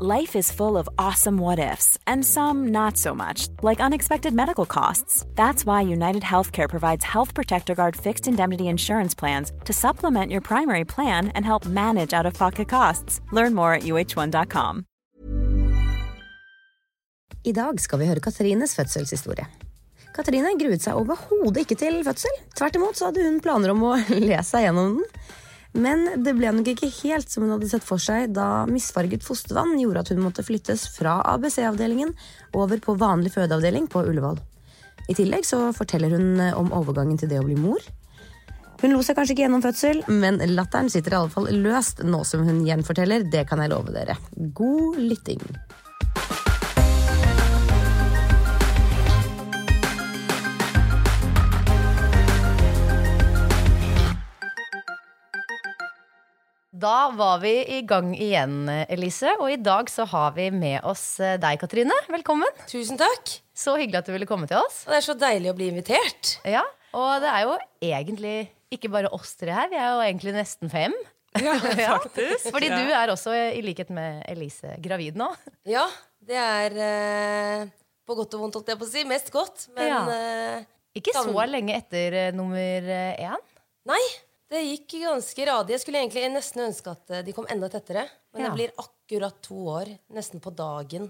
Life is full of awesome what ifs, and some not so much, like unexpected medical costs. That's why United Healthcare provides Health Protector Guard fixed indemnity insurance plans to supplement your primary plan and help manage out of pocket costs. Learn more at uh1.com. I dag skal vi høre Katrines fødselshistorie. Katrine gruet seg overhodet ikke til fødsel. Tvert imot så hadde hun planer om å le seg den. Men det ble nok ikke helt som hun hadde sett for seg da misfarget fostervann gjorde at hun måtte flyttes fra ABC-avdelingen over på vanlig fødeavdeling på Ullevål. I tillegg så forteller hun om overgangen til det å bli mor. Hun lo seg kanskje ikke gjennom fødsel, men latteren sitter i alle fall løst nå som hun gjenforteller. Det kan jeg love dere. God lytting. Da var vi i gang igjen, Elise. Og i dag så har vi med oss eh, deg, Katrine. Velkommen. Tusen takk. Så hyggelig at du ville komme til oss. Og det er så deilig å bli invitert. Ja, Og det er jo egentlig ikke bare oss tre her, vi er jo egentlig nesten fem. Ja, faktisk. Fordi du er også, i likhet med Elise, gravid nå. Ja, det er eh, på godt og vondt, holdt jeg på å si. Mest godt, men Ja. eh, Ikke så lenge etter eh, nummer eh, én. Nei, det gikk ganske radig. Jeg skulle egentlig nesten ønske at eh, de kom enda tettere. Men Ja. det blir akkurat to år. Nesten på dagen.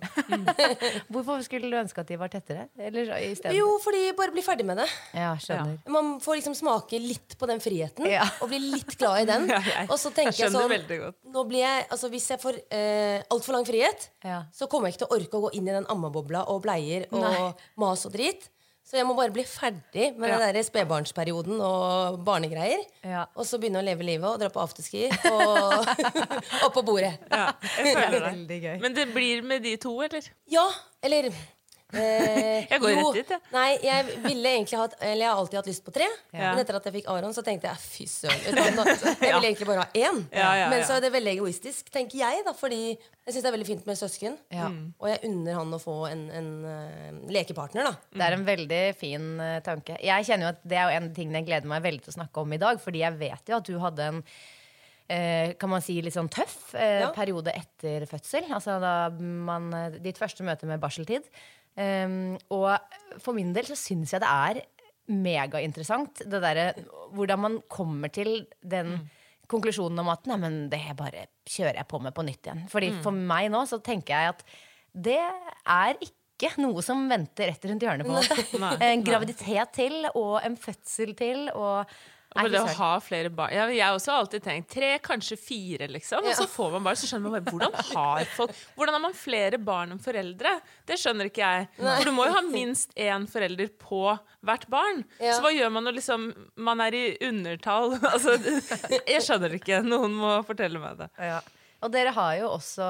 Hvorfor skulle du ønske at de var tettere? Eller i? Jo, fordi bare bli ferdig med det. Ja, skjønner. Man får liksom smake litt på den friheten, Ja. og bli litt glad i den. Ja, jeg- og så tenker jeg jeg, sånn. Nå blir jeg, altså Hvis jeg får eh, altfor lang frihet, Ja. så kommer jeg ikke til å orke å gå inn i den ammebobla og bleier og Nei. mas og drit. Så jeg må bare bli ferdig med Ja. den der spedbarnsperioden og barnegreier. Ja. Og så begynne å leve livet og dra på afterski og opp på bordet. Ja, jeg føler det. Veldig gøy. Men det blir med de to, eller? Ja, eller eh, Jeg går jo, rett dit, jeg. Nei, jeg ville egentlig hatt Eller jeg har alltid hatt lyst på tre. Ja. Men etter at jeg fikk Aron, så tenkte jeg fy søren. Jeg ville egentlig bare ha én. Ja, ja, Men så er det veldig egoistisk, tenker jeg, da, fordi jeg syns det er veldig fint med søsken. Ja. Og jeg unner han å få en, en uh, lekepartner, da. Det er en veldig fin uh, tanke. Jeg kjenner jo at Det er jo en ting jeg gleder meg veldig til å snakke om i dag. Fordi jeg vet jo at du hadde en eh, kan man si litt sånn tøff eh, Ja. periode etter fødsel. Altså da man, eh, ditt første møte med barseltid. Um, og for min del så syns jeg det er megainteressant det derre hvordan man kommer til den konklusjonen om at nei, men det bare kjører jeg på med på nytt igjen. Fordi for meg nå så tenker jeg at det er ikke noe som venter rett rundt hjørnet. på en måte Nei, En graviditet til og en fødsel til. Og Nei, det å ha flere barn ja, Jeg har også alltid tenkt tre, kanskje fire, liksom. Og så får man barn, så skjønner man bare hvordan har folk Hvordan har man flere barn enn foreldre? Det skjønner ikke jeg. For du må jo ha minst én forelder på hvert barn. Ja. Så hva gjør man når liksom man er i undertall? Altså, jeg skjønner ikke. Noen må fortelle meg det. Ja. Og dere har jo også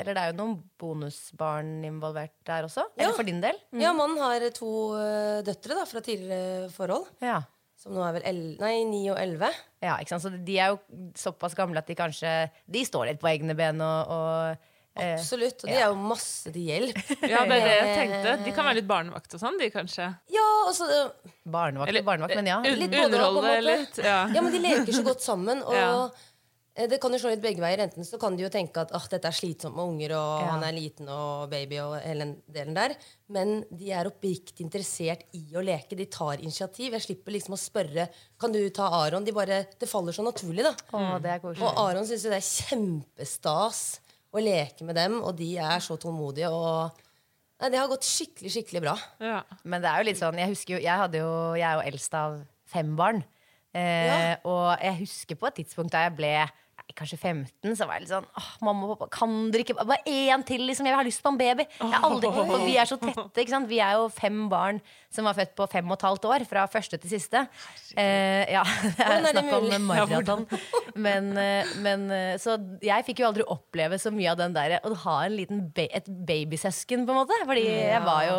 Eller det er jo noen bonusbarn involvert der også? Ja. Eller for din del? Ja, mannen har to eh, døtre da, fra tidligere forhold. Ja. Som nå er vel 11, nei, 9 og 11. ja ikke sant? Så de er jo såpass gamle at de kanskje De står litt på egne ben og, og eh, Absolutt. Og de er jo masse til hjelp. Ja, det er det jeg tenkte. De kan være litt barnevakt og sånn, de kanskje. Ja, altså Barnevakt Eller- barnevakt, men ja. Litt både og, på en underholde litt. Ja. Ja, men de leker så godt sammen. Og Ja. Eh, det kan jo slå litt begge veier. Enten så kan de jo tenke at oh, dette er slitsomt med unger, og Ja. han er liten og baby og hele den delen der. Men de er oppriktig interessert i å leke. De tar initiativ. Jeg slipper liksom å spørre Kan du ta Aron. De bare, det faller så naturlig, da. Å, det er. Og Aron syns jo det er kjempestas å leke med dem, og de er så tålmodige. og Nei, Det har gått skikkelig, skikkelig bra. Ja. Men det er jo litt sånn, jeg husker jo, jeg, hadde jo, jeg er jo eldst av fem barn. Eh, Ja. Og jeg husker på et tidspunkt da jeg ble kanskje 15, så var jeg litt sånn Åh, mamma og pappa, kan dere ikke Bare én til, liksom. Jeg har lyst på en baby. Jeg aldri, for vi er så tette, ikke sant. Vi er jo fem barn som var født på fem og et halvt år. Fra første til siste. Eh, ja, det er snakk om maraton. Men, eh, men eh, Så jeg fikk jo aldri oppleve så mye av den der å ha en liten ba et babysøsken, på en måte. Fordi jeg var jo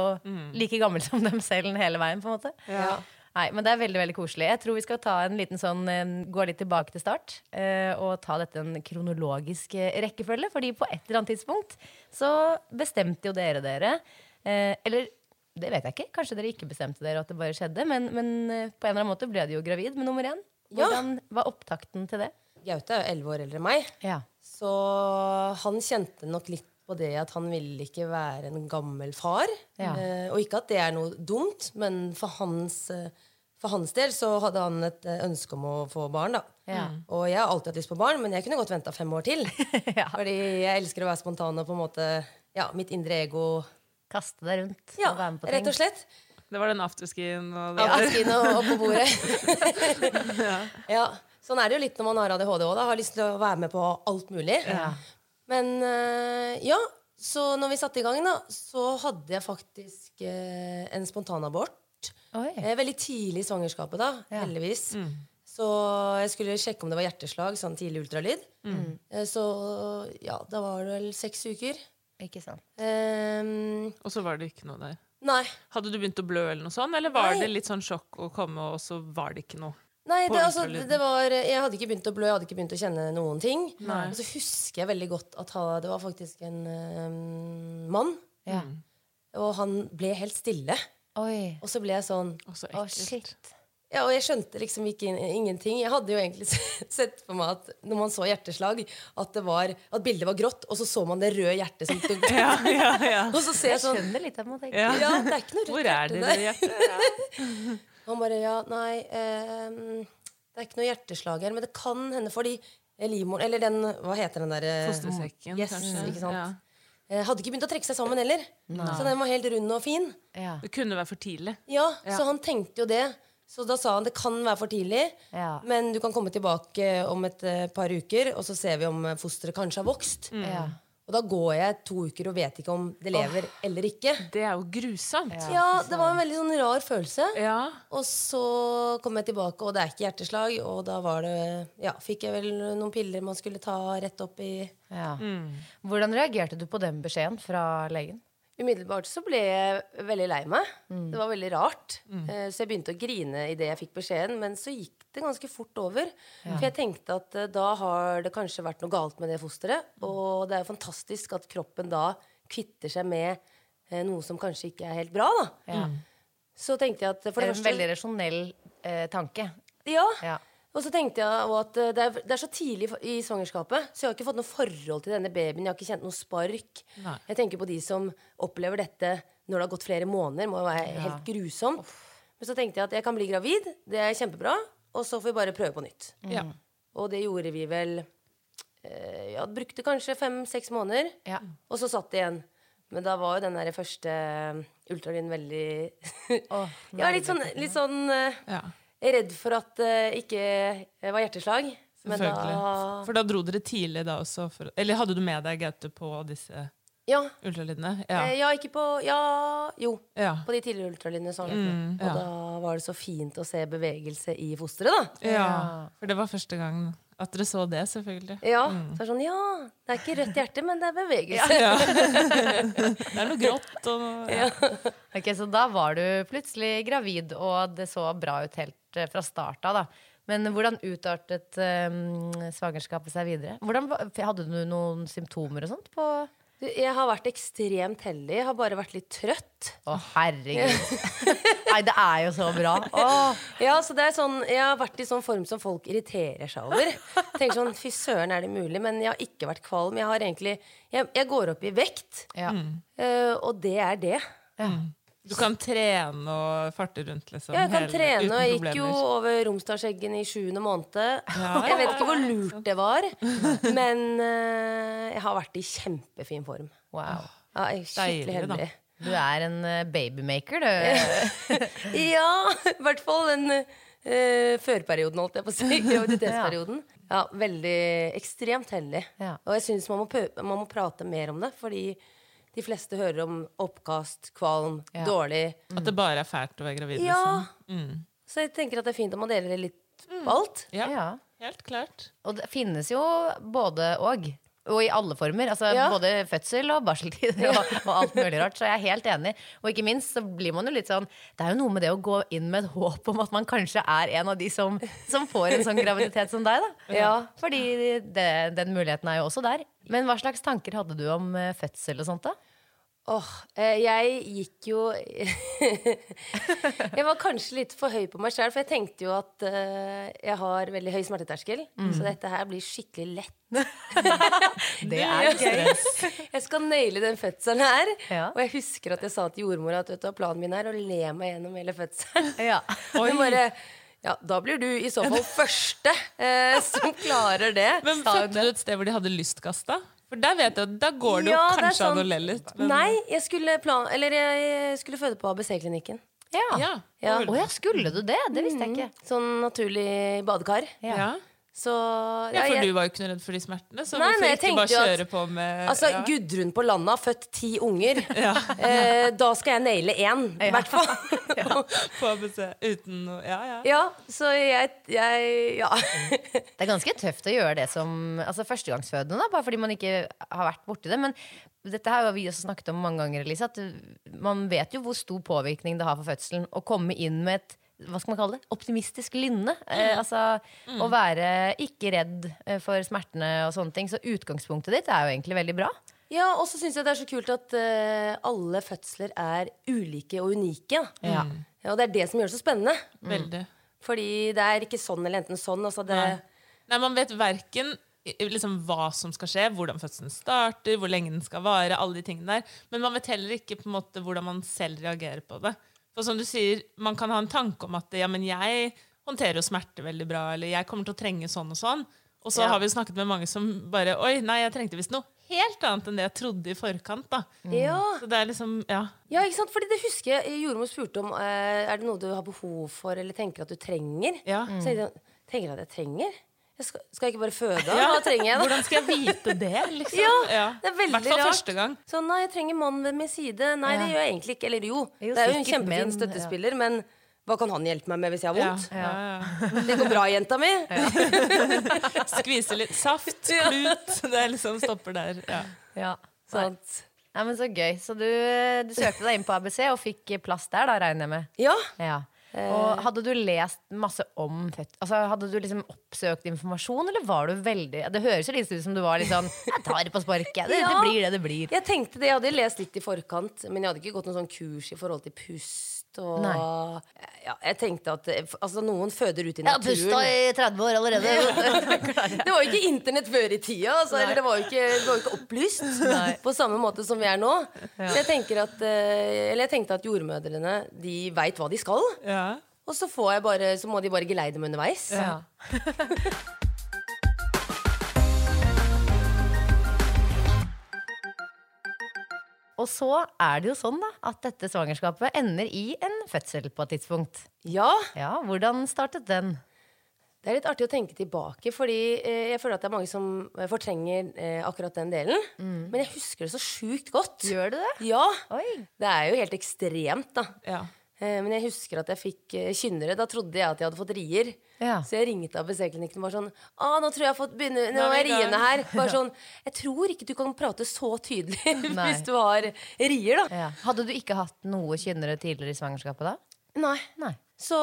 like gammel som dem selv hele veien, på en måte. Ja. Nei, men det er veldig veldig koselig. Jeg tror vi skal ta en liten sånn eh, gå litt tilbake til start. eh, og ta dette en kronologisk eh, rekkefølge. Fordi på et eller annet tidspunkt så bestemte jo dere dere. eller det vet jeg ikke. Kanskje dere ikke bestemte dere at det bare skjedde. Men, men på en eller annen måte ble du jo gravid med nummer én. Ja. Hvordan var opptakten til det? Gaute er jo elleve år eldre enn meg, Ja. så han kjente nok litt på det at han ville ikke være en gammel far. Ja. Eh, og ikke at det er noe dumt, men for hans, eh, for hans del så hadde han et eh, ønske om å få barn. da. Ja. Og jeg har alltid hatt lyst på barn, men jeg kunne godt venta fem år til. Ja. Fordi jeg elsker å være spontan og på en måte Ja, mitt indre ego Kaste deg rundt Ja, og være med på ting. rett og slett. Det var den afterskien og det. Skin og, og på bordet. ja. Sånn er det jo litt når man har ADHD òg. Har lyst til å være med på alt mulig. Ja. Men eh, ja, så når vi satte i gang, da, så hadde jeg faktisk eh, en spontanabort. Oi. Eh, veldig tidlig i svangerskapet, da, Ja. heldigvis. Så jeg skulle sjekke om det var hjerteslag, sånn tidlig ultralyd. Eh, så ja, da var det vel seks uker. Ikke sant. Um, Og så var det ikke noe der. nei. Hadde du begynt å blø, eller noe sånt, eller var Nei. det litt sånn sjokk å komme, og så var det ikke noe? Nei, det, altså, det var, jeg hadde ikke begynt å blø, jeg hadde ikke begynt å kjenne noen ting. Nei. Og så husker jeg veldig godt at han, det var faktisk en um, mann. Ja. Og han ble helt stille. Oi. Og så ble jeg sånn så Å, ekkelt. shit. Ja, og jeg skjønte liksom ikke ingenting. Jeg hadde jo egentlig sett for meg at når man så hjerteslag, at, det var, at bildet var grått, og så så man det røde hjertet som tok Ja, ja, ja. Og så ser Jeg jeg sånn skjønner litt. Jeg må tenke. Ja. Ja, det er ikke noe rødt Hvor er det der. det hjertet? Ja. Han bare ja, nei ehm, Det er ikke noe hjerteslag her, men det kan hende fordi livmoren Eller den Hva heter den derre Fostersekken, Yes, kanskje. ikke sant? Ja. Eh, Hadde ikke begynt å trekke seg sammen heller. Så den var helt rund og fin. Ja. Det kunne være for tidlig. Ja, Så han tenkte jo det. Så da sa han det kan være for tidlig, Ja. men du kan komme tilbake om et eh, par uker, og så ser vi om eh, fosteret kanskje har vokst. Ja. Og da går jeg to uker og vet ikke om det lever eller ikke. Det er jo grusomt. Ja, det var en veldig sånn rar følelse. Ja. Og så kom jeg tilbake, og det er ikke hjerteslag. Og da var det Ja, fikk jeg vel noen piller man skulle ta rett opp i Ja. Hvordan reagerte du på den beskjeden fra legen? Umiddelbart så ble jeg veldig lei meg. Det var veldig rart. Eh, Så jeg begynte å grine idet jeg fikk beskjeden, men så gikk det ganske fort over. For jeg tenkte at eh, da har det kanskje vært noe galt med det fosteret. Og det er jo fantastisk at kroppen da kvitter seg med eh, noe som kanskje ikke er helt bra, da. Ja. Så tenkte jeg at for Det det er en første veldig rasjonell tanke. Ja. Ja. Og så tenkte jeg at eh, det er, det er så tidlig i svangerskapet, så jeg har ikke fått noe forhold til denne babyen. Jeg har ikke kjent noe spark. Nei. Jeg tenker på de som opplever dette når det har gått flere måneder. Må jo være helt grusomt. Men så tenkte jeg at jeg kan bli gravid. Det er kjempebra. Og så får vi bare prøve på nytt. Ja. Og det gjorde vi vel eh, Ja, brukte kanskje fem-seks måneder. Ja. Og så satt det igjen. Men da var jo den der første ultralyden veldig oh, Ja, litt sånn, litt sånn eh, ja. Redd for at det ikke eh, var hjerteslag. Men Selvfølgelig. da For da dro dere tidlig da også? For, eller hadde du med deg Gaute på disse Ja. ultralydene? Ja. Ja. ja, ikke på Ja, jo. ja. På de tidligere ultralydene. Sånn. Mm, ja. Og da var det så fint å se bevegelse i fosteret, da. ja. For det var første gang at dere så det, selvfølgelig. Ja, så er det sånn, ja, det er ikke rødt hjerte, men det er bevegelse. Ja. det er noe grått og noe ja. Ok, Så da var du plutselig gravid, og det så bra ut helt eh, fra start av. da. Men hvordan utartet um, svangerskapet seg videre? Hvordan, hadde du noen symptomer og sånt? på... Jeg har vært ekstremt heldig. Jeg har bare vært litt trøtt. Å, herregud. Nei, det er jo så bra. Åh. Ja, så det er sånn, Jeg har vært i sånn form som folk irriterer seg over. Tenker sånn, Fy søren, er det mulig? Men jeg har ikke vært kvalm. Jeg har egentlig Jeg, jeg går opp i vekt, Ja. uh, og det er det. Ja. Du kan trene og farte rundt, liksom. Ja, jeg kan hele- trene, og jeg gikk jo over Romsdalseggen i sjuende måned. Ja. Jeg vet ikke hvor lurt det var, men uh, jeg har vært i kjempefin form. Wow. Ja, jeg er skikkelig Deilig, da. heldig. Du er en eh, babymaker, du. Ja, i hvert fall den uh, førperioden, holdt jeg på å si. Graviditetsperioden. Ja, veldig ekstremt heldig. Ja. Og jeg syns man, man må prate mer om det, fordi de fleste hører om oppkast, kvalm, Ja. dårlig. At det bare er fælt å være gravid. Ja! Liksom. Så jeg tenker at det er fint om man deler det litt på alt. Ja, Ja. helt klart. Og det finnes jo både og. Og i alle former. Altså Ja. Både fødsel og barseltid og, og alt mulig rart. Så jeg er helt enig. Og ikke minst så blir man jo litt sånn Det er jo noe med det å gå inn med et håp om at man kanskje er en av de som, som får en sånn graviditet som deg, da. Ja. Fordi det, den muligheten er jo også der. Men hva slags tanker hadde du om eh, fødsel og sånt, da? Åh, eh, jeg gikk jo Jeg var kanskje litt for høy på meg sjøl, for jeg tenkte jo at eh, jeg har veldig høy smerteterskel. Så dette her blir skikkelig lett. Det er gøy. Jeg skal naile den fødselen her. Ja. Og jeg husker at jeg sa til jordmora at vet du, planen min er å le meg gjennom hele fødselen. Ja. Og hun bare ja, da blir du i så fall første eh, som klarer det. Men fødte du et sted hvor de hadde lystkasta? For der vet jeg, da går det Ja, jo kanskje sånn- an å le litt. men- Nei, jeg skulle, plan eller jeg skulle føde på ABC-klinikken. Ja. Ja. Ja. Å ja, skulle du det? Det visste jeg ikke. Sånn naturlig badekar. Ja. Så ja, for jeg- du var jo ikke noe redd for de smertene, så Nei, hvorfor ikke bare kjøre at- på med Altså, ja. Gudrun på landet har født ti unger. Eh, da skal jeg naile én, i hvert fall. på ABC uten noe Ja, ja. ja, så jeg, jeg Ja. Det er ganske tøft å gjøre det som altså førstegangsfødende, da, bare fordi man ikke har vært borti det. Men dette har vi også snakket om mange ganger, Elise, at man vet jo hvor stor påvirkning det har for fødselen å komme inn med et hva skal man kalle det? Optimistisk lynne. Eh, altså Å være ikke redd eh, for smertene og sånne ting. Så utgangspunktet ditt er jo egentlig veldig bra. ja og så syns jeg det er så kult at uh, alle fødsler er ulike og unike. Ja. Ja, og det er det som gjør det så spennende. Veldig. Fordi det er ikke sånn eller enten sånn. Altså det, Nei. Nei, man vet verken liksom, hva som skal skje, hvordan fødselen starter, hvor lenge den skal vare, alle de tingene der. Men man vet heller ikke på en måte hvordan man selv reagerer på det. For som du sier, man kan ha en tanke om at ja, men jeg håndterer jo smerte veldig bra, eller jeg kommer til å trenge sånn og sånn. Og så Ja. har vi jo snakket med mange som bare Oi, nei, jeg trengte visst noe helt annet enn det jeg trodde i forkant. da. ja. Så det er liksom, ja. ja, ikke sant? Fordi det husker jeg jordmor spurte om eh, Er det noe du har behov for eller tenker at du trenger. Ja. Så jeg tenker at jeg trenger? Jeg skal, skal jeg ikke bare føde? Hva trenger jeg da? Hvordan skal jeg vite det, liksom? Ja, det er veldig rart. første gang. Så nei, jeg trenger mannen ved min side. Nei, det gjør jeg egentlig ikke. Eller jo, Jo, det er jo en kjempefin men- støttespiller, men hva kan han hjelpe meg med hvis jeg har vondt? ja, ja. Det går bra, jenta mi. Skvise litt saft, klut. Det er liksom stopper der. Ja. Ja. Sant. Nei, men Så gøy. Så du, du søkte deg inn på ABC og fikk plass der, da, regner jeg med. Ja. Ja. Og hadde du lest masse om født... Altså, hadde du liksom oppsøkt informasjon, eller var du veldig Det høres jo litt ut som du var litt sånn Jeg tar det på sparket. Det, det blir det det blir. Jeg tenkte det, jeg hadde lest litt i forkant, men jeg hadde ikke gått noen sånn kurs i forhold til pust. Og Nei. ja, jeg tenkte at altså, noen føder ut i Jeg har pusta i 30 år allerede. Det var jo ikke internett før i tida. Altså, eller det var jo ikke, var ikke opplyst på samme måte som vi er nå. Så jeg at eh, Eller jeg tenkte at jordmødrene De veit hva de skal. Ja. Og så, får jeg bare, så må de bare geleide meg underveis. Ja. Og så er det jo sånn da at dette svangerskapet ender i en fødsel på et tidspunkt. Ja, Ja, Hvordan startet den? Det er litt artig å tenke tilbake, fordi eh, jeg føler at det er mange som eh, fortrenger eh, akkurat den delen. Men jeg husker det så sjukt godt. Gjør du det? Ja. Oi. Det er jo helt ekstremt, da. Ja. Eh, Men jeg husker at jeg fikk eh, kynnere. Da trodde jeg at jeg hadde fått rier. Ja. Så jeg ringte ABC-klinikken og var sånn Å, nå tror jeg jeg har fått begynne Nå er er vi i gang." riene her. Bare sånn Jeg tror ikke du kan prate så tydelig hvis du har rier, da. Ja. Hadde du ikke hatt noe kynnere tidligere i svangerskapet da? Nei. Nei. Så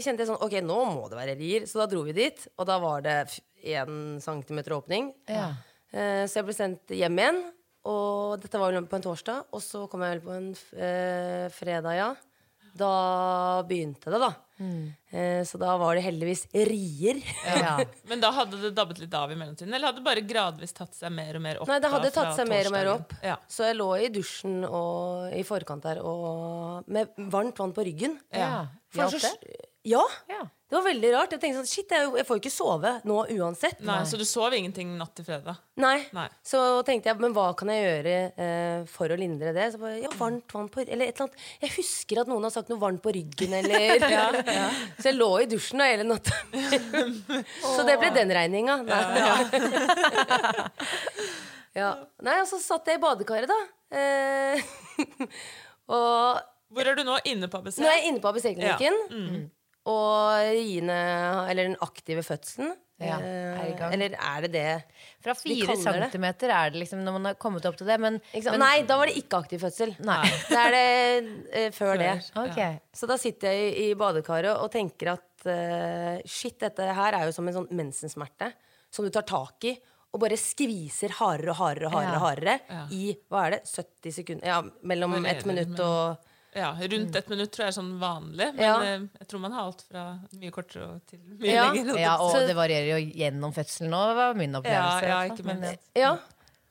kjente jeg sånn Ok, nå må det være rier. Så da dro vi dit, og da var det én centimeter åpning. Ja. Eh, Så jeg ble sendt hjem igjen. Og dette var vel på en torsdag, og så kom jeg vel på en f- eh, fredag, ja. da begynte det, da. Eh, så da var det heldigvis rier. Ja. Men da hadde det dabbet litt av i mellomtiden? Eller hadde det bare gradvis tatt seg mer og mer opp? Nei, det hadde da, tatt seg mer og mer opp. Ja. Så jeg lå i dusjen og, i forkant der og med varmt vann på ryggen. Ja. For Hjalp så- det? Ja. Ja. Det var veldig rart. Jeg tenkte sånn, shit, jeg, jeg får jo ikke sove nå uansett. Nei, Så du sov ingenting natt til fredag? Nei. Nei. Så tenkte jeg, men hva kan jeg gjøre eh, for å lindre det? Så bare, ja, varmt vann på Eller et eller annet. Jeg husker at noen har sagt noe varmt på ryggen, eller Så jeg lå i dusjen da hele natta. så det ble den regninga. Nei. Ja. Nei, og så satt jeg i badekaret, da. Eh, og Hvor er du nå? Inne på ABC? nå er jeg inne på ABC-klinikken. Mm. Og riene, eller den aktive fødselen. Ja, eh, er i gang. Eller er det det? Fra fire de centimeter det. er det liksom når man har kommet opp til det, men, Ikke men Nei, da var det ikke aktiv fødsel. Nei. Da er det uh, før det. Ok. Så da sitter jeg i, i badekaret og tenker at uh, shit, dette her er jo som en sånn mensensmerte som du tar tak i. Og bare skviser hardere og hardere og hardere, Ja. hardere i hva er det, 70 sekunder? Ja, mellom ett minutt men- og Ja, Rundt ett minutt tror jeg er sånn vanlig. Men Ja. eh, jeg tror man har alt fra mye kortere til mye Ja. lenger. Ja, og det varierer jo gjennom fødselen òg, var min opplevelse. Ja, ja, ikke. Men, Ja.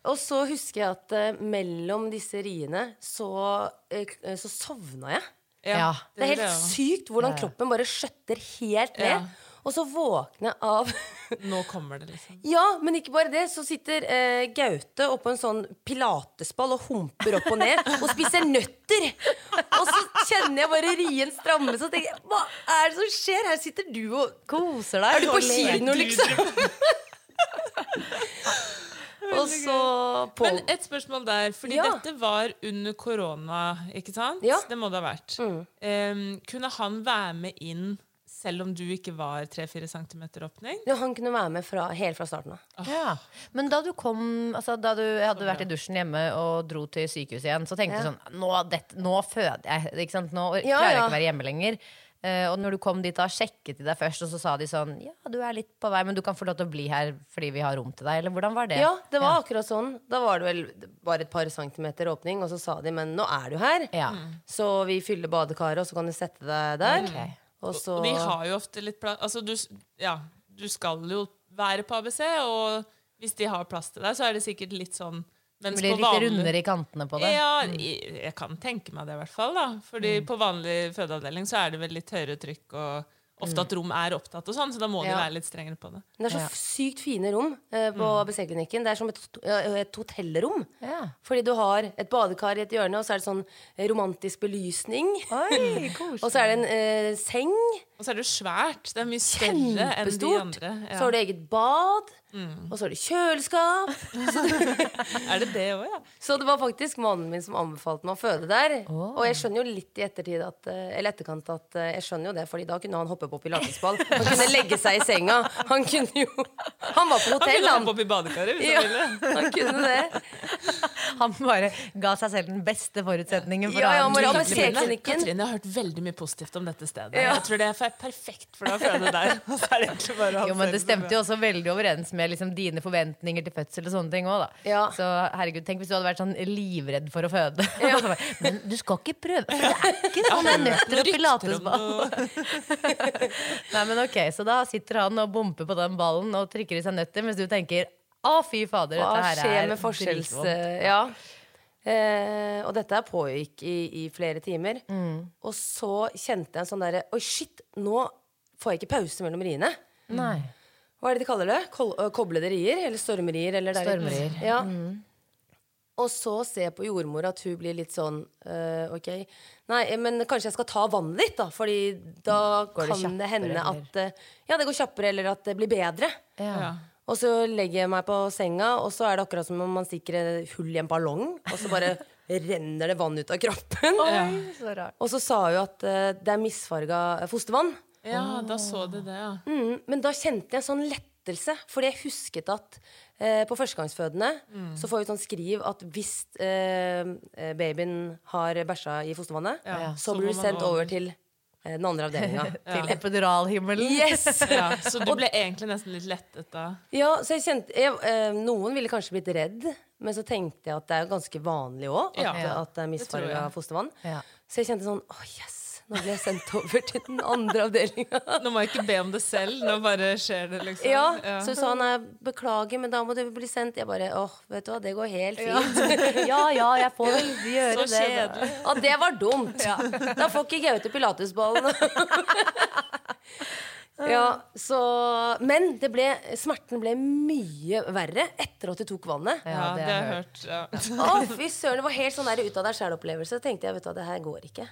Og så husker jeg at uh, mellom disse riene så, uh, så sovna jeg. Ja. Det er helt sykt hvordan kroppen bare skjøtter helt ned. Og så våkner jeg av Nå kommer det, liksom. Ja, men ikke bare det. Så sitter eh, Gaute oppå en sånn pilatesball og humper opp og ned og spiser nøtter. Og så kjenner jeg bare rien stramme og tenker jeg, hva er det som skjer? Her sitter du og Koser deg. Er du på kino, liksom? og så på Men et spørsmål der, fordi Ja. dette var under korona, ikke sant? Ja. Mm. Det må det ha vært. Em, kunne han være med inn selv om du ikke var 3-4 cm åpning? ja, Han kunne være med fra, helt fra starten av. Ja. Men da du kom altså, Da du hadde vært i dusjen hjemme og dro til sykehuset igjen, så tenkte du sånn Nå, det, nå føder jeg. Ikke sant? Nå Ja, klarer jeg ikke å være hjemme lenger. Uh, og når du kom dit, da sjekket de deg først, og så sa de sånn Ja, du er litt på vei, men du kan få lov til å bli her fordi vi har rom til deg. Eller hvordan var det? Ja, det var akkurat sånn. Da var det vel bare et par centimeter åpning, og så sa de men nå er du her. Ja. Så vi fyller badekaret, og så kan du sette deg der. Ok. Og så Og de har jo ofte litt plass Altså, du, ja, du skal jo være på ABC, og hvis de har plass til deg, så er det sikkert litt sånn mens blir litt vanlig- rundere i kantene på det. Ja, jeg, jeg kan tenke meg det i hvert fall. da Fordi Mm. på vanlig fødeavdeling så er det vel litt høyere trykk, og ofte at rom er opptatt og sånn, så da må de være litt strengere på det. Det er så Ja. sykt fine rom eh, på ABC-klinikken. Det er som et, ja, et hotellrom. Ja. Fordi du har et badekar i et hjørne, og så er det sånn romantisk belysning. Oi. Og så er det en eh, seng. Og så er det jo svært. Det er mye større enn de andre. andre. Så har du eget bad. Og så har du kjøleskap. Er det det òg, ja? Så det var faktisk mannen min som anbefalte meg å føde der. Og jeg skjønner jo litt i ettertid at, eh, eller etterkant at eh, jeg skjønner jo det, Fordi da kunne han hoppe på pilatesball. Han kunne legge seg i senga. Han kunne jo Han var på hotell, Han kunne han. hoppe opp i badekaret hvis Ja, han ville. han kunne det. Han bare ga seg selv den beste forutsetningen for Ja, å ja, ha en. Katrine, jeg har hørt veldig mye positivt om dette stedet. Ja. Jeg tror det er perfekt for deg å føde der. Så er det bare Jo, men Det stemte jo også veldig overens med liksom, dine forventninger til fødsel. og sånne ting også, da. Ja. Så herregud, tenk hvis du hadde vært sånn livredd for å føde. Ja. men du skal ikke prøve, for det er ikke sånn det er nøtter og pilatesball. Nei, men ok, Så da sitter han og bomper på den ballen og trykker i seg nøtter, mens du tenker å, fy fader, dette her er. Ja. Eh, og dette pågikk i, i flere timer. Mm. Og så kjente jeg en sånn derre Oi, shit, nå får jeg ikke pause mellom riene. Nei. Hva er det de kaller det? Kol koblede rier? Eller stormrier? Eller stormrier. Ja. Mm. Og så ser jeg på jordmor at hun blir litt sånn øh, OK, nei, men kanskje jeg skal ta vannet litt, da. Fordi da Går det kan det hende kjappere, at Ja, det går kjappere, eller at det blir bedre. Ja. Og så legger jeg meg på senga, og så er det akkurat som om man stikker et hull i en ballong, og så bare renner det vann ut av kroppen. Oi, så rart. Og så sa hun at uh, det er misfarga fostervann. Ja, da så du det, ja. Mm, men da kjente jeg en sånn lettelse, fordi jeg husket at eh, på førstegangsfødende så får vi sånn skriv at hvis eh, eh, babyen har bæsja i fostervannet, Ja, så så blir du sendt over. til den andre avdelinga. Til epiduralhimmelen. Yes! ja. Så du ble egentlig nesten litt lettet da? Ja, så jeg kjente jeg, eh, Noen ville kanskje blitt redd, men så tenkte jeg at det er ganske vanlig òg at, Ja. at det er misfarga fostervann. Ja. Så jeg kjente sånn Å, yes! Nå ble jeg sendt over til den andre avdelinga. Nå må jeg ikke be om det selv, nå bare skjer det, liksom. Ja, så sa han nei, beklager, men da må du bli sendt. Jeg bare åh, vet du hva, det går helt fint. Ja ja, jeg får vel gjøre Så det. da. Ja, det var dumt. Da får ikke Gaute pilatesballen. ja, så Men det ble, smerten ble mye verre etter at du tok vannet. Ja, det det har jeg hørt. Ja. Å, fy søren, det var helt sånn der ut av deg sjæl-opplevelse. Tenkte jeg, vet du det her går ikke.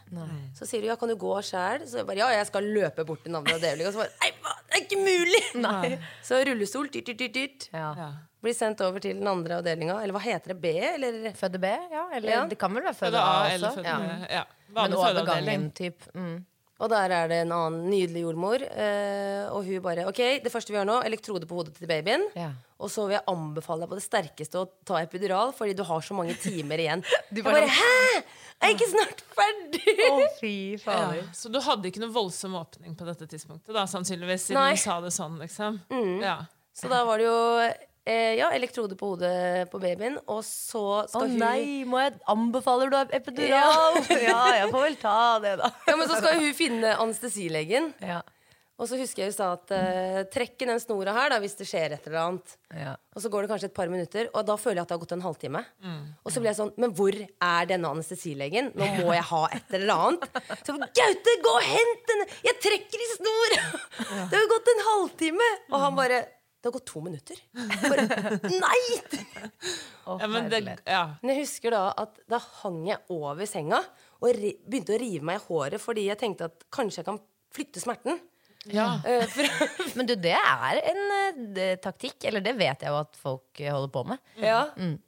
Så sier du ja, kan du gå sjæl? Så jeg bare ja, jeg skal løpe bort til den andre avdelinga. Og så bare nei, det er ikke mulig! Så rullestol, dyrt, dyrt, dyrt, dyrt. Ja. Blir sendt over til den andre avdelinga. Eller hva heter det? B? Eller Føde B, ja. Eller Ja. det kan vel være Føde A A også. eller føde ja. Ja. Men over gangen, typ. Mm. Og der er det en annen nydelig jordmor. Eh, og hun bare OK, det første vi gjør nå, elektrode på hodet til babyen. Ja. Og så vil jeg anbefale deg på det sterkeste å ta epidural, fordi du har så mange timer igjen. Du jeg bare Hæ! Hæ?! Er jeg ikke snart ferdig? Å, fy Ja. Så du hadde ikke noe voldsom åpning på dette tidspunktet, da, sannsynligvis, siden Nei. du sa det sånn, liksom? Ja. Så da var det jo eh, ja, elektrode på hodet på babyen, og så Å skal hun nei, må jeg anbefaler du epidural? Ja. jeg får vel ta det, da. Ja, men så skal hun finne anestesilegen. Ja. Og så husker jeg hun sa at eh, trekk i den snora her da, hvis det skjer et eller annet. Ja. Og så går det kanskje et par minutter, og da føler jeg at det har gått en halvtime. Mm. Og så blir jeg sånn Men hvor er denne anestesilegen? Nå må jeg ha et eller annet. Så Gaute, gå og hent den! Jeg trekker i snor! Det har jo gått en halvtime! Og han bare Det har gått to minutter. Bare, Nei! Oh, Ja, men det, ja. Men jeg husker da at da hang jeg over senga og ri begynte å rive meg i håret fordi jeg tenkte at kanskje jeg kan flytte smerten. ja. Uh, for, Men du, det er en eh, det- taktikk. Eller det vet jeg jo at folk eh, holder på med. Ja.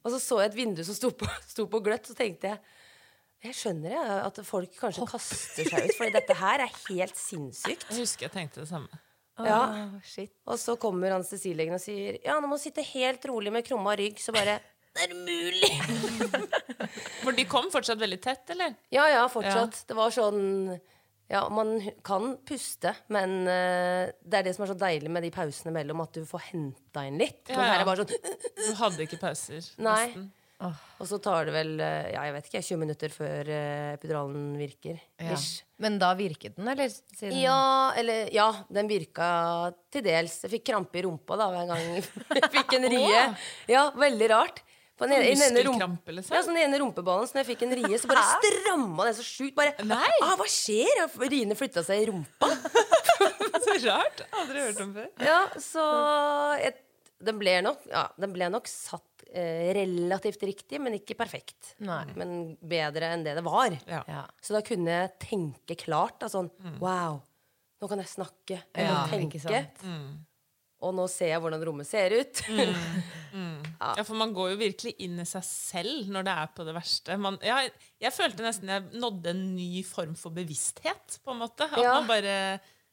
Og så så jeg et vindu som sto på, sto på gløtt, så tenkte jeg jeg skjønner jeg, at folk kanskje kaster seg ut, for dette her er helt sinnssykt. Jeg husker jeg tenkte det samme. Ja. Shit. Og så kommer anestesilegen og sier Ja, nå må du sitte helt rolig med krumma rygg. Så bare Det er mulig! For de kom fortsatt veldig tett, eller? Ja, ja, fortsatt. Det var sånn Ja, man kan puste, men uh, det er det som er så deilig med de pausene mellom, at du får henta inn litt. Ja, Men her er bare sånn Du hadde ikke pauser. Nei. nesten. Og så tar det vel eh, ja, jeg vet ikke, 20 minutter før eh, epiduralen virker. Ja. Men da virket den, eller? Siden... Ja, eller Ja, den virka til dels. Jeg fikk krampe i rumpa da hver gang jeg fikk en rie. Ja, veldig rart. På den ene, Muskelkrampe, liksom? Ja, sånn den ene rumpeballen, så når jeg fikk en rie, så bare stramma den så sjukt. Bare Nei. ah, Hva skjer? Riene flytta seg i rumpa. Så rart. Aldri hørt om før. Ja, så et, den, ble nok, ja, den ble nok satt eh, relativt riktig, men ikke perfekt. Nei. Men bedre enn det det var. Ja. Ja. Så da kunne jeg tenke klart. Da, sånn Wow, nå kan jeg snakke. Jeg Ja, kan tenke. Mm. Og nå ser jeg hvordan rommet ser ut. Ja, for man går jo virkelig inn i seg selv når det er på det verste. Man, ja, jeg følte nesten jeg nådde en ny form for bevissthet, på en måte. At Ja. man bare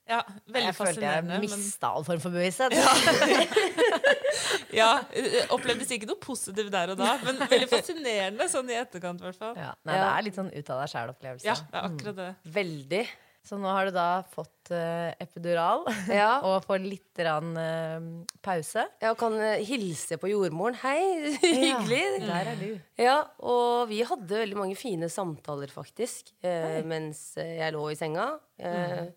Ja, veldig Jeg følte jeg men- mista all form for bevissthet. Ja, ja. opplevdes ikke noe positivt der og da, men veldig fascinerende sånn i etterkant, i hvert fall. Ja. Nei, det er litt sånn ut av deg sjæl-opplevelse. Ja, det er akkurat det. Veldig. Så nå har du da fått uh, epidural Ja. og får litt rann, uh, pause. og kan uh, hilse på jordmoren. Hei, hyggelig. Der er du. Ja, og vi hadde veldig mange fine samtaler, faktisk, eh, mens eh, jeg lå i senga. Eh,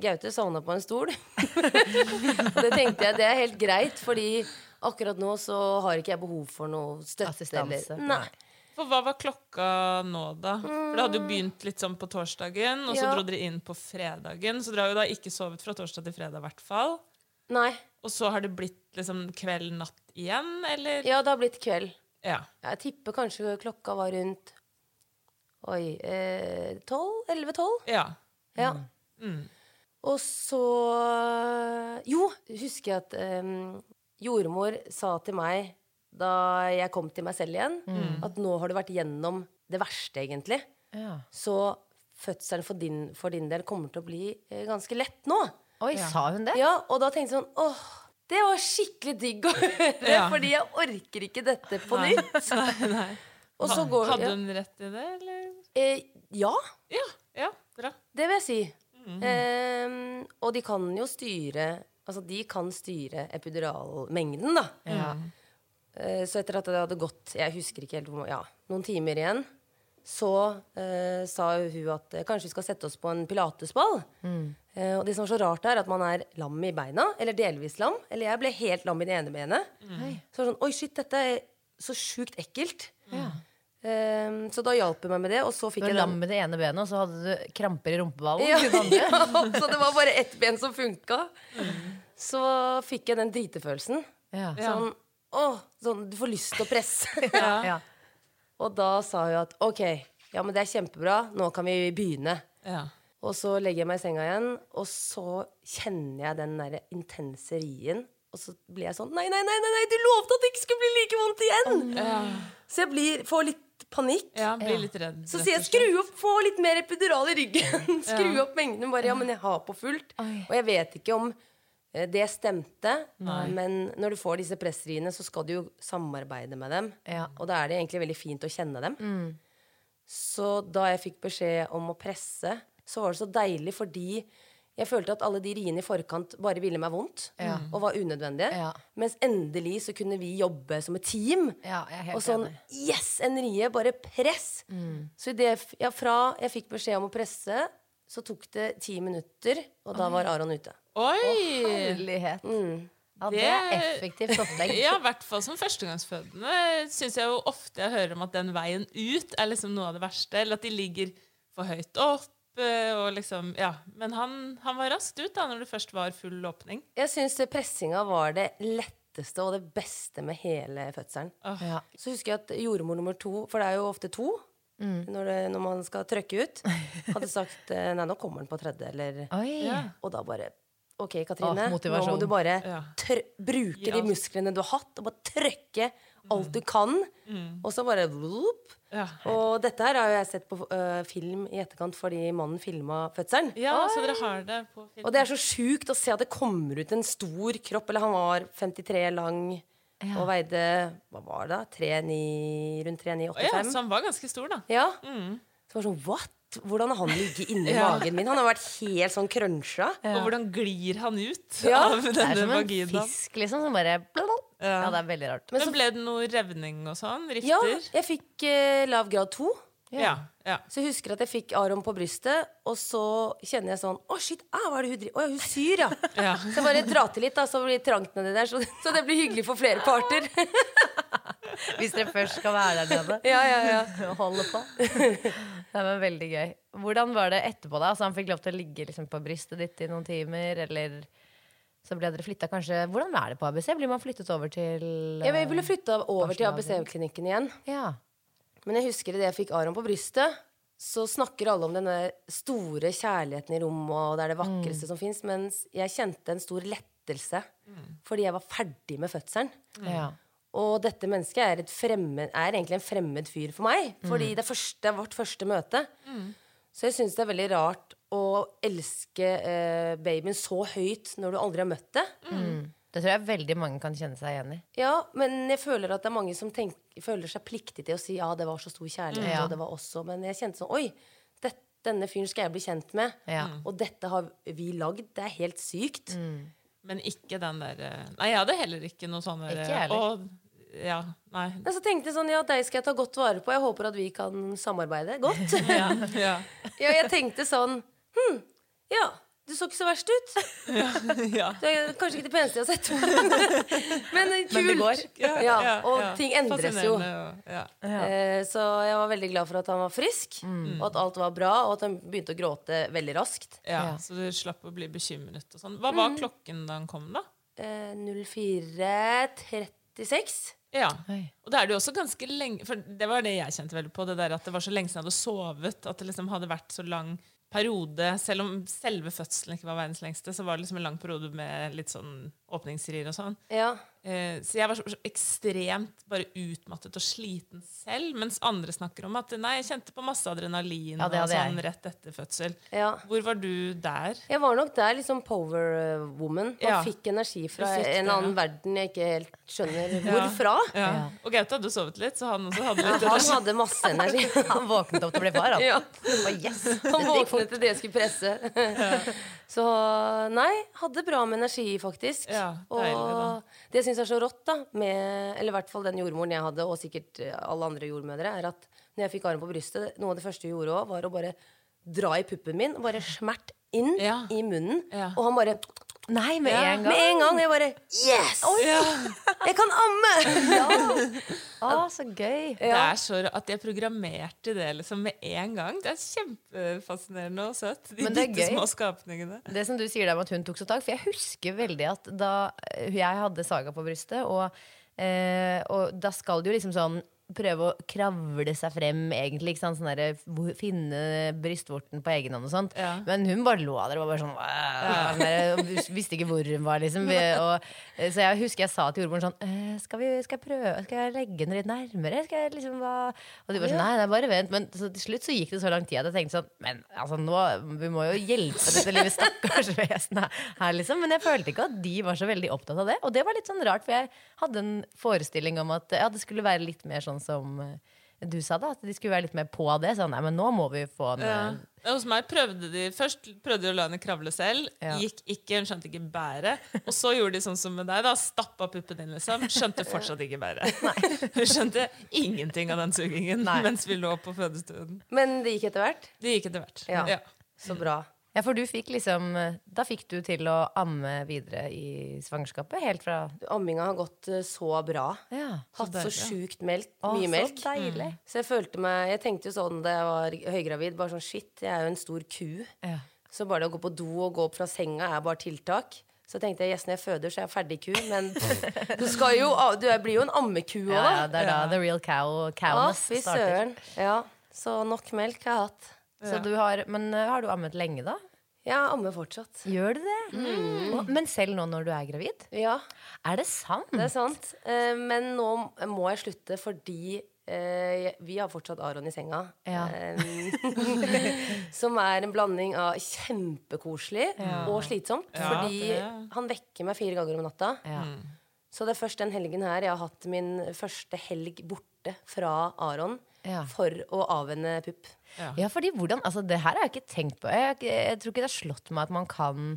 Gaute sovna på en stol. det tenkte jeg, det er helt greit, fordi akkurat nå så har ikke jeg behov for noe støtte. Assistanse. Eller, nei. For hva var klokka nå, da? For det hadde jo begynt litt sånn på torsdagen, og så Ja. dro dere inn på fredagen. Så dere har jo da ikke sovet fra torsdag til fredag, i hvert fall. nei. Og så har det blitt liksom kveld, natt igjen, eller? Ja, det har blitt kveld. Ja. Jeg tipper kanskje klokka var rundt Oi tolv? Elleve-tolv? ja. Ja. Mm. Og så Jo, husker jeg at um, jordmor sa til meg da jeg kom til meg selv igjen, at nå har du vært gjennom det verste, egentlig. Ja. Så fødselen for din, for din del kommer til å bli eh, ganske lett nå. Oi, sa hun det? Ja, Og da tenkte jeg sånn åh, det var skikkelig digg å høre, Ja. fordi jeg orker ikke dette på nytt. Nei, nei. Og så går Hadde hun rett i det, eller? Eh, ja, Ja. ja bra. det vil jeg si. Em, og de kan jo styre Altså, de kan styre epiduralmengden, da. Ja. Eh, Så etter at det hadde gått Jeg husker ikke helt hvor Ja, noen timer igjen. så eh, sa hun at kanskje vi skal sette oss på en pilatesball. Eh, og det som var så rart, er at man er lam i beina, eller delvis lam. Eller jeg ble helt lam i det ene benet. Så var det sånn, oi shit, dette er så sjukt ekkelt. Eh, så da hjalp hun meg med det, og så Du var jeg lam med det ene benet, og så hadde du kramper i rumpeballen. Ja, ja, så det var bare ett ben som funka. Så fikk jeg den dritefølelsen. Ja. Sånn, åh, sånn, du får lyst til å presse. Ja. Og da sa hun at OK, ja, men det er kjempebra, nå kan vi begynne. Ja. Og så legger jeg meg i senga igjen, og så kjenner jeg den der intense rien. Og så blir jeg sånn Nei, nei, nei, nei, nei du lovte at det ikke skulle bli like vondt igjen! Så jeg blir, får litt panikk. ja, blir litt redd. Så sier jeg skru opp, få litt mer epidural i ryggen. skru opp mengden. Bare ja, men jeg har på fullt. Og jeg vet ikke om eh, det stemte, men når du får disse pressriene, så skal du jo samarbeide med dem. Ja. Og da er det egentlig veldig fint å kjenne dem. Så da jeg fikk beskjed om å presse, så var det så deilig fordi jeg følte at alle de riene i forkant bare ville meg vondt og var unødvendige. Ja. Mens endelig så kunne vi jobbe som et team. Ja, jeg er helt og sånn enig. Yes, en rie! Bare press! Så i det, ja, fra jeg fikk beskjed om å presse, så tok det ti minutter, og da var Aron ute. Oi! Herlighet. Ja, det er effektivt opplegg. Ja, i hvert fall som førstegangsfødende syns jeg jo ofte jeg hører om at den veien ut er liksom noe av det verste. Eller at de ligger for høyt opp. Eh, Og liksom, ja. Men han, han var raskt ut da når det først var full åpning. Jeg syns pressinga var det letteste og det beste med hele fødselen. Ja. Så husker jeg at jordmor nummer to, for det er jo ofte to når, det, når man skal trøkke ut, hadde sagt eh, nei, nå kommer den på tredje, eller Oi. Og da bare OK, Katrine, oh, nå må du bare Ja. tr bruke de musklene du har hatt, og bare trøkke alt du kan. Og så bare whoop. Ja. Og dette her har jo jeg sett på uh, film i etterkant fordi mannen filma fødselen. Ja, så dere har det på film. Og det er så sjukt å se at det kommer ut en stor kropp. Eller han var 53 lang og veide hva var det da? 3,9 rundt 3,985. ja, så han var ganske stor, da. Ja. Så var det sånn, what? Hvordan har han ligget inni magen min? Han har vært helt sånn cruncha. Og hvordan glir han ut Ja, av Det er som en vaginaen? fisk, liksom, som bare Ja, det er veldig rart. Men Men ble det noe revning og sånn? ja, jeg fikk eh, lav grad 2. Ja. ja. Så jeg husker at jeg fikk Aron på brystet, og så kjenner jeg sånn Å, shit, ah, hva er det hun driver Å ja, hun syr, ja. Ja. Så jeg bare drar til litt, da, så blir det trangt nedi der. Så, så det blir hyggelig for flere parter. Hvis dere først skal være der nede. ja, ja, ja. og holde på. Det var veldig gøy. Hvordan var det etterpå? da? Altså, han fikk lov til å ligge liksom, på brystet ditt i noen timer, eller så ble dere flytta kanskje Hvordan er det på ABC? Blir man flyttet over til uh, Jeg ville flytta over til ABC-klinikken igjen. Ja. Men jeg husker idet jeg fikk Aron på brystet, så snakker alle om denne store kjærligheten i rommet, og det er det vakreste som fins, mens jeg kjente en stor lettelse fordi jeg var ferdig med fødselen. ja. Og dette mennesket er, et fremmed, er egentlig en fremmed fyr for meg. Fordi det, er første, det er vårt første møte. Så jeg syns det er veldig rart å elske eh, babyen så høyt når du aldri har møtt det. Det tror jeg veldig mange kan kjenne seg igjen i. Ja, men jeg føler at det er mange som tenker, føler seg pliktig til å si ja, det var så stor kjærlighet, Ja. og det var også Men jeg kjente sånn Oi, det, denne fyren skal jeg bli kjent med. Ja. Og dette har vi lagd. Det er helt sykt. Men ikke den der eh, Nei, jeg hadde heller ikke noe sånn der Ikke jeg ja, nei. Men så tenkte jeg sånn, ja, deg skal jeg ta godt vare på. Jeg håper at vi kan samarbeide godt. Ja, ja. ja, jeg tenkte sånn Hm, ja, du så ikke så verst ut. ja. Det er kanskje ikke det peneste jeg har sett. Men kult. Men det går. Ja, og ting endres jo. Ja. Eh, Så jeg var veldig glad for at han var frisk, og at alt var bra, og at han begynte å gråte veldig raskt. Ja, Ja. Så du slapp å bli bekymret og sånn. Hva var klokken da han kom, da? Eh, 04.36. Ja. Og da er det jo også ganske lenge For det var det jeg kjente veldig på. Det der at det var så lenge siden jeg hadde sovet. At det liksom hadde vært så lang periode. Selv om selve fødselen ikke var verdens lengste, så var det liksom en lang periode med litt sånn åpningsrier og sånn. Ja. Eh, så jeg var så, så ekstremt bare utmattet og sliten selv, mens andre snakker om at nei, jeg kjente på masse adrenalin Ja, det og sånn jeg. rett etter fødsel. ja. Hvor var du der? Jeg var nok der liksom power eh, woman. Man Ja. fikk energi fra fikk en det, en annen ja. verden jeg ikke helt skjønner hvorfra. Ja. Og Gaute hadde sovet litt, så han også hadde litt Han hadde masse energi. Han våknet opp til å bli far, han. Yes, Han våknet til det jeg skulle presse. Så nei, hadde bra med energi, faktisk. Ja, deilig, og det jeg er så rått, da, med, eller i hvert fall den jordmoren jeg hadde, og sikkert eh, alle andre jordmødre, er at når jeg fikk armen på brystet, noe av det første hun gjorde òg, var å bare dra i puppen min bare smert inn Ja. i munnen. Ja. Og han bare Nei, med Ja. en gang. Med en gang. Jeg bare Yes! Jeg kan amme! Å, så gøy. Det er så At jeg programmerte det liksom med en gang. Det er kjempefascinerende og søtt. De bitte små skapningene. Det som du sier der med at hun tok så tak, for jeg husker veldig at da eh, jeg hadde Saga på brystet, og, eh, og da skal du jo liksom sånn prøve å kravle seg frem, egentlig. Ikke sant? Sånn der, finne brystvorten på egen hånd og sånt. Ja. Men hun bare lå der og var bare sånn ja. bare, og Visste ikke hvor hun var, liksom. Og, eh, så jeg husker jeg sa til jordmoren sånn «Eh, skal, vi, skal jeg prøve Skal jeg legge den litt nærmere? Skal jeg liksom hva Og de bare sånn Nei, nei, bare vent. Men så til slutt så gikk det så lang tid at jeg tenkte sånn Men altså, nå Vi må jo hjelpe dette lille stakkars vesenet her, liksom. Men jeg følte ikke at de var så veldig opptatt av det. Og det var litt sånn rart, for jeg hadde en forestilling om at ja, det skulle være litt mer sånn som eh, du sa da, at de skulle være litt mer på det. Sånn, nei, men nå må vi få en Ja. eh, Hos meg prøvde de Først prøvde de å la henne kravle selv. Ja. Gikk ikke, hun skjønte ikke bæret. Og så gjorde de sånn som med deg. da Stappa puppen din, liksom. Skjønte fortsatt ikke bæret. Hun skjønte ingenting av den sugingen Nei. mens vi lå på fødestuen. Men det gikk etter hvert. Det gikk etter hvert. Ja. Ja. Så bra. Ja, for du fikk liksom Da fikk du til å amme videre i svangerskapet? Helt fra Amminga har gått eh, så bra. Ja. Hatt så sjukt melk, Å, mye så melk. deilig. Så jeg følte meg Jeg tenkte jo sånn da jeg var høygravid, bare sånn shit, jeg er jo en stor ku. Ja. Så bare det å gå på do og gå opp fra senga er bare tiltak. Så tenkte jeg yes, når jeg føder, så er jeg ferdig ku. Men du, skal jo, du blir jo en ammeku òg, Ja, ja, det er da the real cow Å, cowness fy starter. søren. Ja, så nok melk har jeg hatt. Så du har, men eh, har du ammet lenge, da? Jeg ammer fortsatt. Gjør du det? Mm. Men selv nå når du er gravid? Ja, Er det sant? det er sant. Eh, Men nå må jeg slutte fordi eh, vi har fortsatt Aron i senga. Ja. Som er en blanding av kjempekoselig og slitsomt. Fordi han vekker meg fire ganger om natta. Ja. Så det er først den helgen her jeg har hatt min første helg borte fra Aron Ja. for å avvenne pupp. Ja, fordi hvordan Altså, det her har jeg ikke tenkt på. Jeg, jeg tror ikke det har slått meg at man kan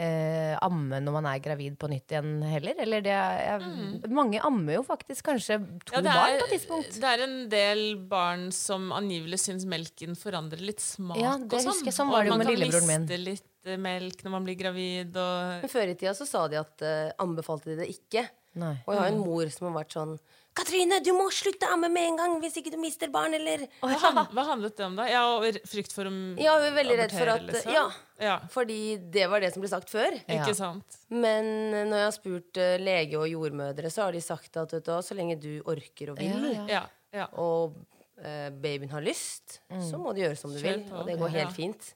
eh, amme når man er gravid på nytt igjen heller. Eller det er, jeg, Mange ammer jo faktisk kanskje to Ja, er, barn på et tidspunkt. det er en del barn som angivelig syns melken forandrer litt smak. Ja, det og sånn. jeg. Sånn var det jo man med kan lillebroren min. litt eh, melk når man blir gravid. Og Men før i tida så sa de at uh, anbefalte de det ikke. Nei. Og jeg har en mor som har vært sånn Katrine, du må slutte å amme med en gang hvis ikke du mister barn, eller hva, han, hva handlet det om, da? Ja, frykt for om Ja, vi er veldig redd for at liksom? Ja. Ja, Fordi det var det som ble sagt før. Ja. Ikke sant? Men når jeg har spurt uh, lege og jordmødre, så har de sagt at vet du, så lenge du orker og vil, Ja, og uh, babyen har lyst, så må du gjøre som du Kjell vil. på. Og det går helt Ja. fint.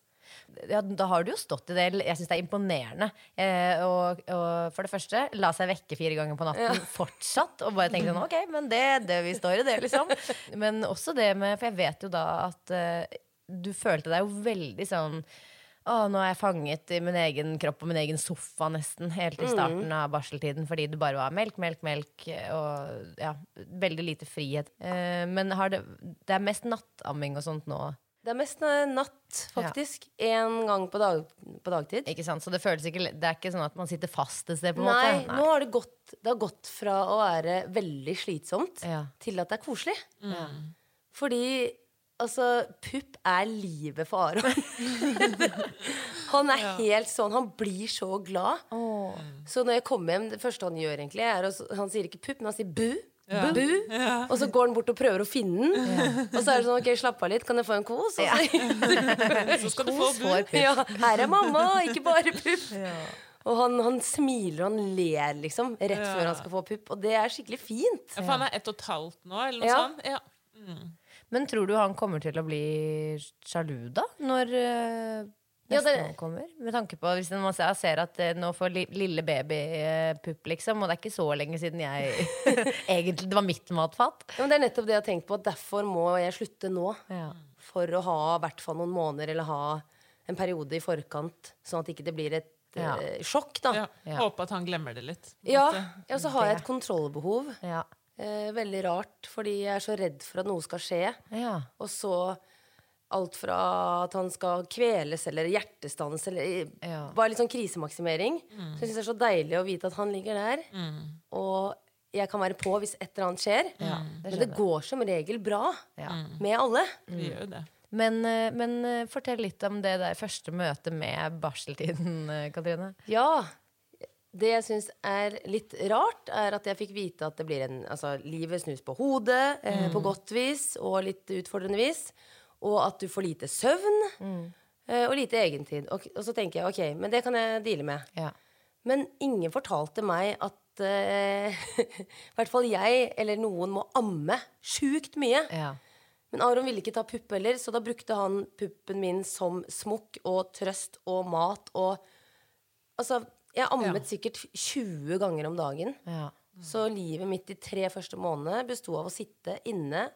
Ja, da har du jo stått i det. Jeg syns det er imponerende. Eh, og, og for det første, la seg vekke fire ganger på natten fortsatt. Og bare tenke sånn, ok, men det, det vi står i, det, liksom. Men også det med For jeg vet jo da at eh, du følte deg jo veldig sånn å, nå er jeg fanget i min egen kropp og min egen sofa nesten helt i starten av barseltiden fordi det bare var melk, melk, melk og ja, veldig lite frihet. Eh, men har det, det er mest nattamming og sånt nå? Det er mest eh, natt, faktisk. Én gang på, dag, på dagtid. Ikke sant? Så det føles ikke Det er ikke sånn at man sitter fast et sted, på en Nei, måte? nå har det gått, det har gått fra å være veldig slitsomt Ja. til at det er koselig. Fordi altså, pupp er livet for Aron. han er helt sånn Han blir så glad. Så når jeg kommer hjem, det første han gjør, egentlig er å Han sier ikke pupp, men han sier bu. Bu. Og så går han bort og prøver å finne den. Og så er det sånn OK, slapp av litt, kan jeg få en kos? Og så, Så skal du få bu. ja, her er mamma, ikke bare pupp. Og han, han smiler og han ler, liksom, rett Ja. før han skal få pupp. Og det er skikkelig fint. Ja, for han er ett og et halvt nå, eller noe Ja. sånt? Ja. Men tror du han kommer til å bli sjalu, da? Når uh, Ja, det- kommer? Med tanke på Hvis man ser, ser at eh, nå får lille baby eh, liksom, og det er ikke så lenge siden jeg Egentlig det var mitt matfat. Ja, men det er nettopp det jeg har tenkt på. at Derfor må jeg slutte nå. Ja. For å ha i hvert fall noen måneder, eller ha en periode i forkant. Sånn at ikke det blir et Ja. uh, sjokk, da. Ja. Ja. Håper at han glemmer det litt. Ja, og så har jeg et kontrollbehov. Ja. Eh, veldig rart, fordi jeg er så redd for at noe skal skje. ja. Og så alt fra at han skal kveles eller hjertestans eller Ja. Bare litt sånn krisemaksimering. Så jeg syns det er så deilig å vite at han ligger der, og jeg kan være på hvis et eller annet skjer. Men det går som regel bra Ja. med alle. Vi gjør det. Men, eh, men eh, fortell litt om det der første møtet med barseltiden, eh, Katrine. Ja. Det jeg syns er litt rart, er at jeg fikk vite at det blir en Altså, livet snus på hodet, eh, på godt vis og litt utfordrende vis. Og at du får lite søvn. mm. og lite egentid. Og, og så tenker jeg ok, men det kan jeg deale med. Ja. Men ingen fortalte meg at uh, i hvert fall jeg eller noen må amme sjukt mye. Ja. Men Aron ville ikke ta pupp heller, så da brukte han puppen min som smokk og trøst og mat og Altså, jeg ammet sikkert 20 ganger om dagen. Ja. Så livet mitt de tre første månedene besto av å sitte inne,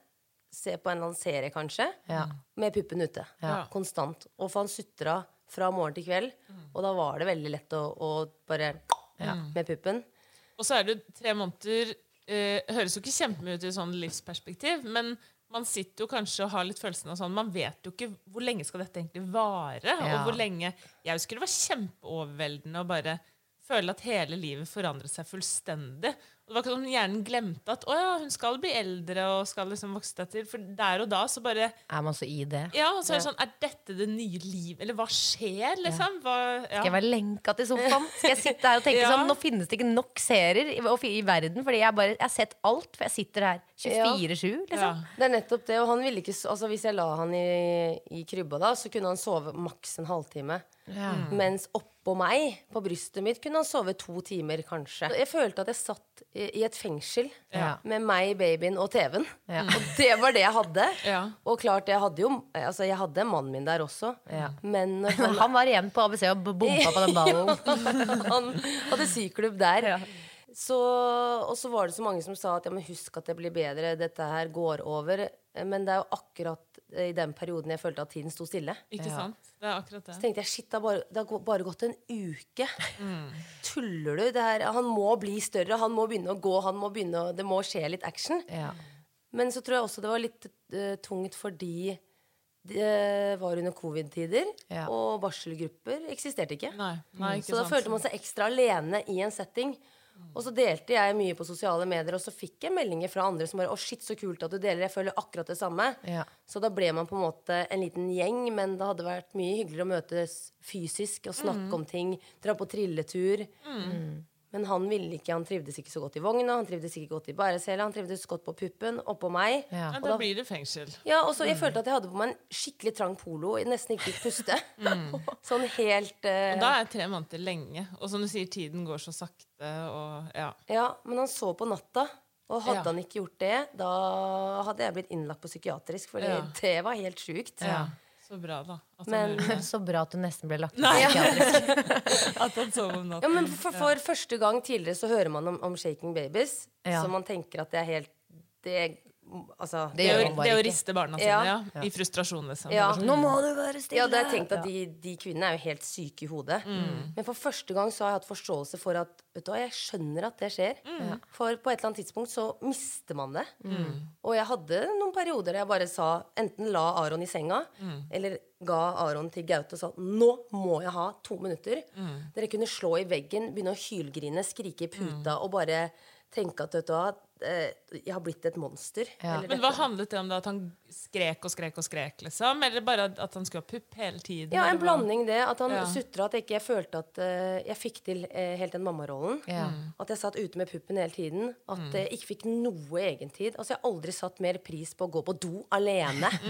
se på en eller annen serie kanskje, Ja. med puppen ute. Ja. Konstant. Og for han sutra fra morgen til kveld, og da var det veldig lett å, å bare Med puppen. Og så er det tre måneder eh, Høres jo ikke kjempemye ut i sånn livsperspektiv, men man sitter jo kanskje og har litt følelsen av sånn Man vet jo ikke hvor lenge skal dette egentlig vare, Ja. og hvor lenge Jeg husker det var kjempeoverveldende å bare føle at hele livet forandret seg fullstendig. Det var ikke sånn hjernen glemte at å ja, hun skal bli eldre og skal liksom vokse seg til. For der og da så bare Er man så i det? Ja, og så er det sånn Er dette det nye livet? Eller hva skjer, liksom? Hva, ja. Skal jeg være lenka til sofaen? Skal jeg sitte her og tenke Ja. sånn Nå finnes det ikke nok serier i, i verden, fordi jeg bare Jeg har sett alt, for jeg sitter her 24-7, liksom. Ja. Det er nettopp det, og han ville ikke Altså Hvis jeg la han i, i krybba da, så kunne han sove maks en halvtime. Mens oppå meg, på brystet mitt, kunne han sove to timer, kanskje. Jeg følte at jeg satt i, i et fengsel Ja. med meg, babyen og TV-en. Ja. Og det var det jeg hadde. Ja. Og klart, jeg hadde jo Altså, jeg hadde mannen min der også. Ja. Men han, han var igjen på ABC og bompa på den ballen. han hadde syklubb der. Så, og så var det så mange som sa at ja, men husk at det blir bedre, dette her går over. Men det er jo akkurat i den perioden jeg følte at tiden sto stille. Ikke sant? Det er akkurat det. Så tenkte jeg shit, det har bare, det har bare gått en uke. Tuller du? Det her, han må bli større, han må begynne å gå, han må begynne å, det må skje litt action. Ja. Men så tror jeg også det var litt uh, tungt fordi det var under covid-tider, Ja. og barselgrupper eksisterte ikke. Nei, nei ikke Så da sant. følte man seg ekstra alene i en setting. Og så delte jeg mye på sosiale medier, og så fikk jeg meldinger fra andre som bare 'Å, shit, så kult at du deler. Jeg føler akkurat det samme'. Ja. Så da ble man på en måte en liten gjeng, men det hadde vært mye hyggeligere å møtes fysisk og snakke om ting. Dra på trilletur. Men han ville ikke, han trivdes ikke så godt i vogna, han trivdes ikke godt i bæresela, han trivdes godt på puppen, oppå meg. Ja. Og da da- blir det fengsel. ja, og så Jeg følte at jeg hadde på meg en skikkelig trang polo, jeg nesten ikke fikk puste. sånn helt uh, Og da er tre måneder lenge. Og som du sier, tiden går så sakte. Og, ja. Ja, men han så på natta. Og hadde Ja. han ikke gjort det, da hadde jeg blitt innlagt på psykiatrisk. For Ja. det var helt sjukt. ja. Så bra, da. At Men- Så bra at du nesten ble lagt Nei. At han sov om Ja, men for, for første gang tidligere så hører man om, om Shaking Babies, Ja. så man tenker at det er helt Det Altså Det Det gjør å, det å riste barna sine, Ja. ja. I frustrasjon, liksom. Ja. Nå må du være stille! Ja, det er tenkt at de, de kvinnene er jo helt syke i hodet. Men for første gang så har jeg hatt forståelse for at vet du hva, jeg skjønner at det skjer. For på et eller annet tidspunkt så mister man det. Og jeg hadde noen perioder der jeg bare sa enten la Aron i senga, eller ga Aron til Gaute og sa nå må jeg ha to minutter. Dere kunne slå i veggen, begynne å hylgrine, skrike i puta og bare tenke at vet du hva, jeg har blitt et monster. Ja. Eller Men hva handlet det om da? At han skrek og skrek og skrek, liksom? Eller bare at- han skulle ha pupp hele tiden? Ja, en blanding det. At han Ja. sutra at jeg ikke følte at eh, jeg fikk til eh, helt den mammarollen. Ja. At jeg satt ute med puppen hele tiden. At Mm. jeg ikke fikk noe egentid. Altså, jeg har aldri satt mer pris på å gå på do alene.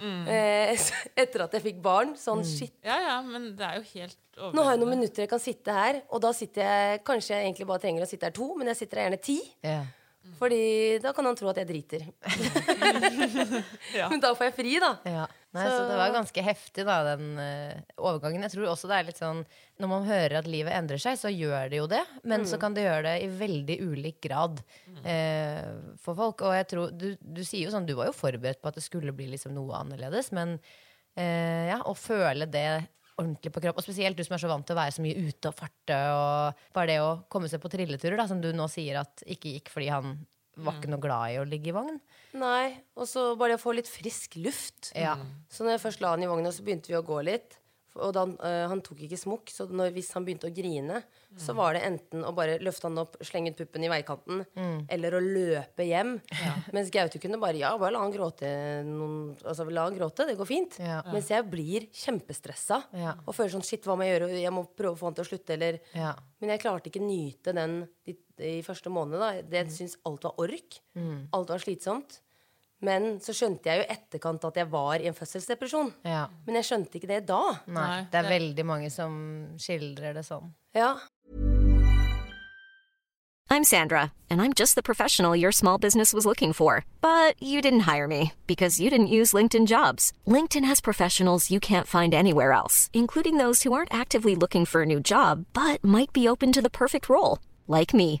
Mm, Eh, etter at jeg fikk barn. Sånn shit. Ja, ja, men det er jo helt Nå har jeg noen minutter jeg kan sitte her, og da sitter jeg Kanskje jeg egentlig bare trenger å sitte her to, men jeg sitter her gjerne ti. Ja. Fordi da kan han tro at jeg driter. Ja. Men da får jeg fri, da. Ja. Nei, så... det var ganske heftig, da, den uh, overgangen. Jeg tror også det er litt sånn Når man hører at livet endrer seg, så gjør det jo det. Men så kan det gjøre det i veldig ulik grad uh, for folk. Og jeg tror du, du sier jo sånn Du var jo forberedt på at det skulle bli liksom noe annerledes, men uh, ja, å føle det ordentlig på kropp, og spesielt du som er så vant til å være så mye ute og farte, og bare det å komme seg på trilleturer, da, som du nå sier at ikke gikk fordi han var ikke noe glad i å ligge i vogn. Nei, og så bare det å få litt frisk luft. Ja. Så når jeg først la han i vogna, så begynte vi å gå litt. Og da, han, øh, han tok ikke smokk, så når, hvis han begynte å grine, så var det enten å bare løfte han opp, slenge ut puppen i veikanten, eller å løpe hjem. Mens Gaute kunne bare ja, bare la han gråte noen, Altså la han gråte, det går fint. Ja. Mens jeg blir kjempestressa Ja. og føler sånn shit, hva må jeg gjøre? Jeg må prøve å få han til å slutte, eller Ja. Men jeg klarte ikke nyte den de, de første månedene. da. Jeg syntes alt var ork. Alt var slitsomt. Men så skjønte jeg jo etterkant at jeg var i en fødselsdepresjon. Ja. Men jeg skjønte ikke det da. Nei, det er veldig mange som skildrer det sånn. Ja. I'm Sandra, and I'm just the professional your small business was looking for. But you didn't hire me because you didn't use LinkedIn jobs. LinkedIn has professionals you can't find anywhere else, including those who aren't actively looking for a new job but might be open to the perfect role, like me.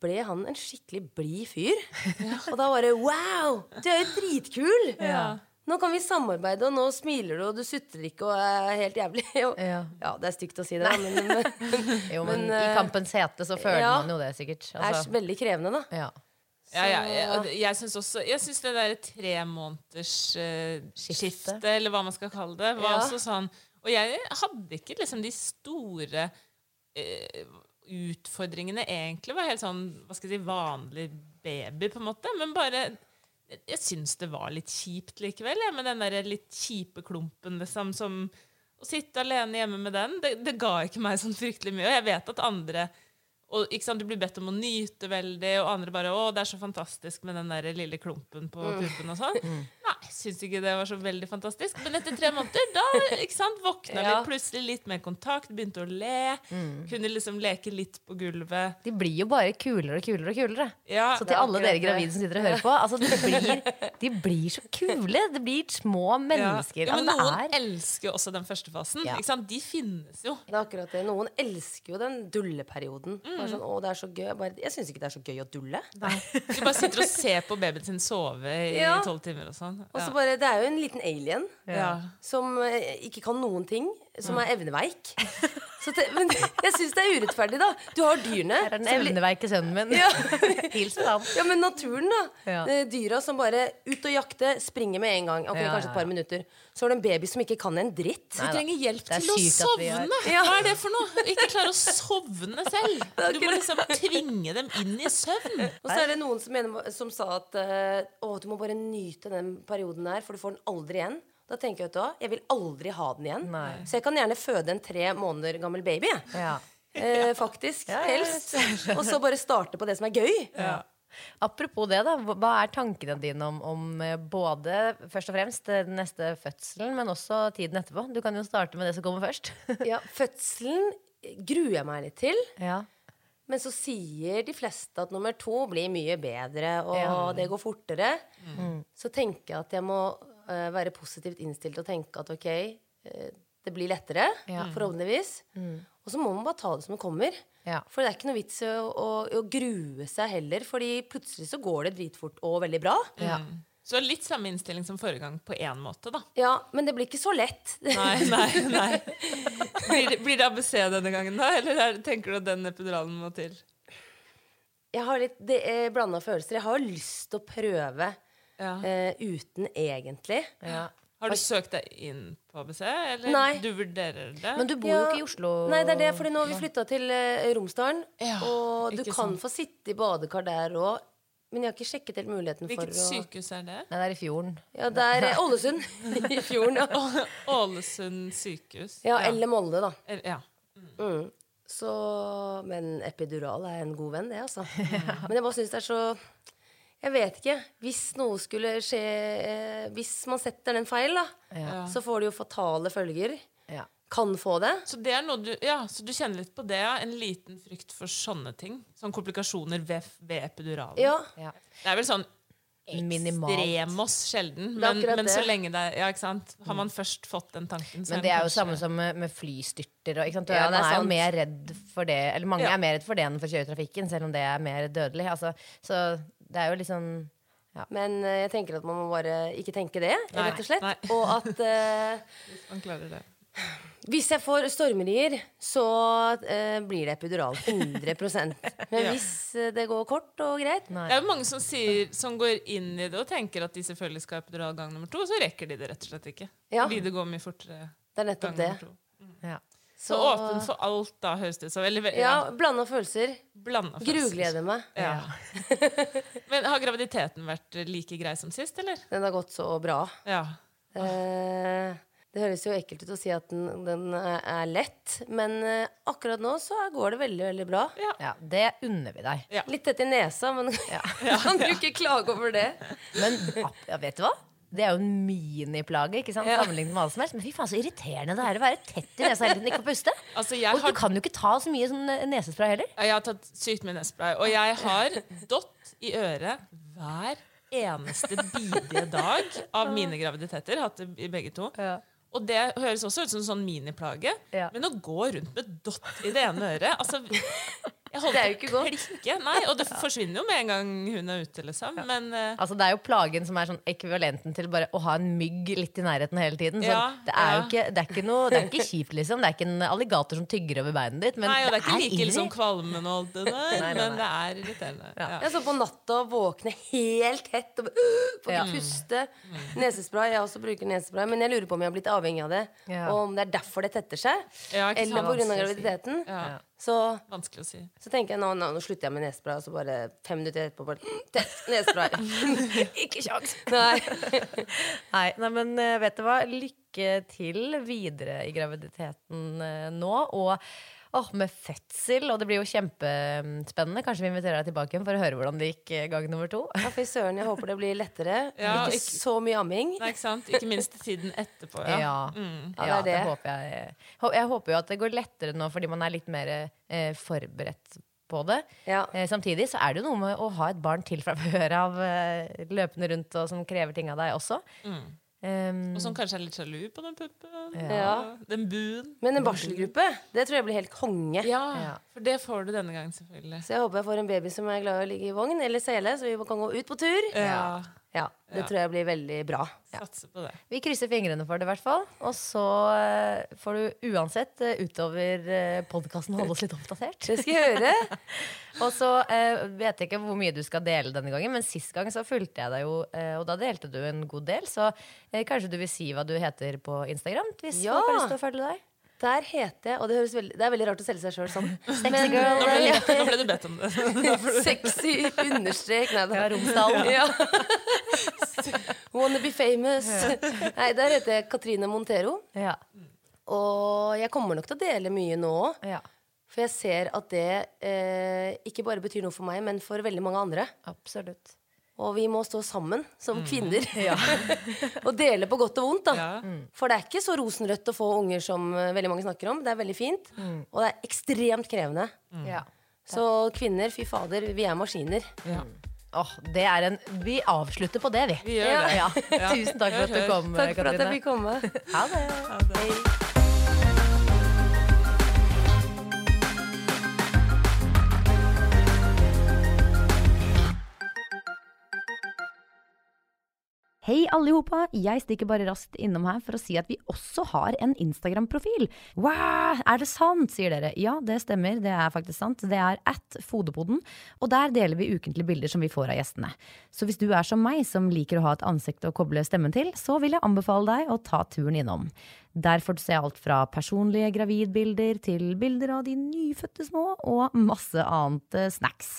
ble han en skikkelig blid fyr. Og da var det wow! Du er jo dritkul! Nå kan vi samarbeide, og nå smiler du, og du sutrer ikke og er helt jævlig. Og, Ja. ja, det er stygt å si det, men, men Jo, men, Men, i eh, kampens hete så føler ja. man jo det sikkert. det er Altså, veldig krevende, da. ja. Ja, ja, ja, jeg syns også Jeg syns det derre tre måneders uh, Skifte. skifte, eller hva man skal kalle det, var Ja. også sånn Og jeg hadde ikke liksom de store eh, utfordringene egentlig. Var helt sånn hva skal jeg si, vanlig baby, på en måte. Men bare Jeg syns det var litt kjipt likevel, jeg, med den der litt kjipe klumpen, liksom, som Å sitte alene hjemme med den, det, det ga ikke meg sånn fryktelig mye. Og jeg vet at andre og ikke sant, Du blir bedt om å nyte veldig, og andre bare 'Å, det er så fantastisk med den der lille klumpen på puppen' og sånn. Nei, jeg syns ikke det var så veldig fantastisk. Men etter tre måneder, da ikke sant, våkna Ja. vi plutselig litt mer kontakt, begynte å le. Kunne liksom leke litt på gulvet. De blir jo bare kulere og kulere og kulere. Ja, Så til alle dere gravide som sitter og hører på, altså de blir, de blir så kule. Det blir små mennesker. Ja, men altså, noen er elsker også den første fasen. Ja. Ikke sant? De finnes jo. Det er akkurat det. Noen elsker jo den dulleperioden. Bare sånn, å, det er så gøy. Jeg, bare, jeg syns ikke det er så gøy å dulle. Du bare sitter og ser på babyen sin sove i Ja. tolv timer og sånn. Og så bare, Det er jo en liten alien Ja. som eh, ikke kan noen ting. Som er evneveik. Så det, men jeg syns det er urettferdig, da. Du har dyrene. Her er den evneveike sønnen min. Ja. Hils ham. Ja, men naturen, da. Ja. Eh, Dyra som bare ut og jakte, springer med en gang. Okay, Ja, Kanskje et par ja. minutter. Så har du en baby som ikke kan en dritt. Du Neida. trenger hjelp til å sovne. Hva er det for noe? Ikke klare å sovne selv. Du må liksom tvinge dem inn i søvn. Og så er det noen som, mener, som sa at uh, å, du må bare nyte den perioden der, for du får den aldri igjen. Da tenker jeg, at jeg vil aldri ha den igjen. Nei. Så jeg kan gjerne føde en tre måneder gammel baby. Ja. Eh, faktisk. Ja, ja, Helst. Og så bare starte på det som er gøy. Apropos det, da. hva- er tankene dine om, om eh, både først og fremst eh, den neste fødselen, men også tiden etterpå? Du kan jo starte med det som kommer først. Ja, Fødselen gruer jeg meg litt til. ja. Men så sier de fleste at nummer to blir mye bedre, og Ja. det går fortere. Så tenker jeg at jeg må være positivt innstilt og tenke at ok, eh, det blir lettere, Ja. forhåpentligvis. Og så må man bare ta det som det kommer. Ja. For det er ikke noe vits i å, å, å grue seg heller, fordi plutselig så går det dritfort og veldig bra. Ja. Så litt samme innstilling som forrige gang, på én måte, da. Ja, men det blir ikke så lett. Nei, nei, nei. Blir det, blir det ABC denne gangen, da? Eller er, tenker du at den epiduralen må til? Jeg har litt det blanda følelser. Jeg har lyst til å prøve Ja. uh, uten egentlig. Ja. Har du søkt deg inn på ABC, eller Nei. du vurderer det? Men du bor jo ikke i Oslo. Nei, det er det, fordi nå har vi flytta til uh, Romsdalen. Ja, og du kan sånn. få sitte i badekar der òg. Men jeg har ikke sjekket helt muligheten Hvilket for å sykehus er det? Nei, det er i fjorden. Ja, det er Ålesund i fjorden, ja. Ålesund sykehus. ja. Eller Molde, da. El, ja. Så, men epidural er en god venn, det, altså. Men jeg bare syns det er så Jeg vet ikke. Hvis noe skulle skje eh, Hvis man setter den feil, da, så får det jo fatale følger. Ja. Kan få det. Så det er noe du, ja, så du kjenner litt på det, ja? En liten frykt for sånne ting? Sånn komplikasjoner ved, ved epiduralen? Ja. Ja. Det er vel sånn Minimalt. ekstremos sjelden. er Men, akkurat men så det. lenge det er Ja, ikke sant? Har man først fått den tanken, så Men det er jo kanskje- samme som med, med flystyrter. Og, ikke sant? Du Ja, er, det er man er jo sant. mer redd for det Eller mange Ja. er mer redd for det enn for å kjøre i trafikken, selv om det er mer dødelig. Altså, så det er jo liksom Men uh, jeg tenker at man må bare ikke tenke det, Nei, rett og slett. nei. Og at eh, Man klarer det. hvis jeg får stormerier, så uh, blir det epidural. 100% Men Ja. hvis det går kort og greit Nei. Det er jo mange som, sier, som går inn i det og tenker at de selvfølgelig skal ha epidural gang nummer to, og så rekker de det rett og slett ikke. Ja. Fordi det går mye fortere Det er nettopp gang det. nummer to. Ja. Så, åpen for alt, da, høres det ut som. Ja, ja, blanda følelser. blanda følelser. Grugleder meg. Ja. Men har graviditeten vært like grei som sist, eller? Den har gått så bra. Ja. Eh, det høres jo ekkelt ut å si at den, den er lett, men eh, akkurat nå så går det veldig, veldig bra. ja, det unner vi deg. Ja. Litt tett i nesa, men kan du ikke klage over det? Men ja, vet du hva? Det er jo en miniplage ikke sant? Ja. sammenlignet med hva som helst. Men fy faen, så irriterende det er å være tett i nesa hele tiden. Ikke puste. Altså, Og har, du kan jo ikke ta så mye sånn eh, nesespray heller. jeg har tatt sykt mye nesespray, og jeg har dott i øret hver eneste bidige dag av mine graviditeter. Hatt det i begge to. Og det høres også ut som en sånn miniplage. Ja. Men å gå rundt med dott i det ene øret altså, jeg holdt Det er jo ikke å godt. klikke. Nei, og det forsvinner jo med en gang hun er ute, liksom. Men uh, Altså Det er jo plagen som er sånn ekvivalenten til bare å ha en mygg litt i nærheten hele tiden. Så Ja, det er jo ja. ikke, det er ikke noe Det er ikke kjipt, liksom. Det er ikke en alligator som tygger over beinet ditt. Men Nei, og det er ikke like liksom kvalmen og alt det der, Nei, nei, men det er irriterende. Ja. Jeg så på natta våkne helt tett og uh, får Ja. ikke puste. Nesespray. Jeg også bruker nesespray, men jeg lurer på om jeg har blitt avhengig av det. Ja. Og om det er derfor det tetter seg. Ja, eller pga. Graviditeten. Ja. Så, Vanskelig å si. så tenker jeg nå, nå, nå slutter jeg med nesespray, og så bare fem minutter etterpå bare tett nesespray. ikke kjangs. Nei. Nei, nei, men eh, vet du hva? Lykke til videre i graviditeten eh, nå. Og åh, med fødsel. Og det blir jo kjempespennende. Kanskje vi inviterer deg tilbake igjen for å høre hvordan det gikk eh, gang nummer to. Ja, fy søren, jeg håper det blir lettere. Ja, ikke, ikke- så mye amming. Nei, ikke sant? Ikke minst tiden etterpå. Ja. Ja, Mm. Ja, ja, det er det det. håper jeg. Jeg håper jo at det går lettere nå fordi man er litt mer eh, forberedt på det. Ja. Eh, samtidig så er det jo noe med å ha et barn til fra før av eh, løpende rundt og som krever ting av deg også. Mm. Um, Og som kanskje er litt sjalu på den puppen. Ja. Den buen. Men en barselgruppe, det tror jeg blir helt konge. Ja, Ja. for det får du denne gangen, selvfølgelig. Så jeg håper jeg får en baby som er glad i å ligge i vogn eller sele, så vi kan gå ut på tur. Ja. Ja, Det Ja. tror jeg blir veldig bra. Det. Vi krysser fingrene for det, i hvert fall. Og så eh, får du uansett eh, utover uh, podkasten holde oss litt oppdatert. Det skal jeg gjøre. Og så eh, vet jeg ikke hvor mye du skal dele denne gangen, men sist gang så fulgte jeg deg jo, eh, og da delte du en god del. Så eh, kanskje du vil si hva du heter på Instagram, hvis Ja. folk har lyst til å følge deg? Der heter jeg Og det, høres veldig, det er veldig rart å selge seg sjøl sånn. Sexy Men, girl. Nå ble, nå ble du bedt om det. Sexy understrek Nei da. Fra Romsdalen. Ja. Wanna be famous. Nei, der heter jeg Katrine Montero. Ja. Og jeg kommer nok til å dele mye nå òg. ja. For jeg ser at det eh, ikke bare betyr noe for meg, men for veldig mange andre. Absolutt. Og vi må stå sammen som kvinner og dele på godt og vondt. da Ja. For det er ikke så rosenrødt å få unger som eh, veldig mange snakker om. Det er veldig fint. Og det er ekstremt krevende. Ja. Så kvinner, fy fader, vi er maskiner. Ja. Åh, det er en Vi avslutter på det, vi. Vi gjør det. Ja. Ja. Tusen takk for at du kom, Takk for at jeg fikk komme. Ha det. Hei. Hei alle hopa, jeg stikker bare raskt innom her for å si at vi også har en Instagram-profil. Wow, er det sant, sier dere. Ja, det stemmer, det er faktisk sant. Det er at Fodepoden, og der deler vi ukentlige bilder som vi får av gjestene. Så hvis du er som meg, som liker å ha et ansikt å koble stemmen til, så vil jeg anbefale deg å ta turen innom. Der får du se alt fra personlige gravidbilder til bilder av de nyfødte små, og masse annet eh, snacks.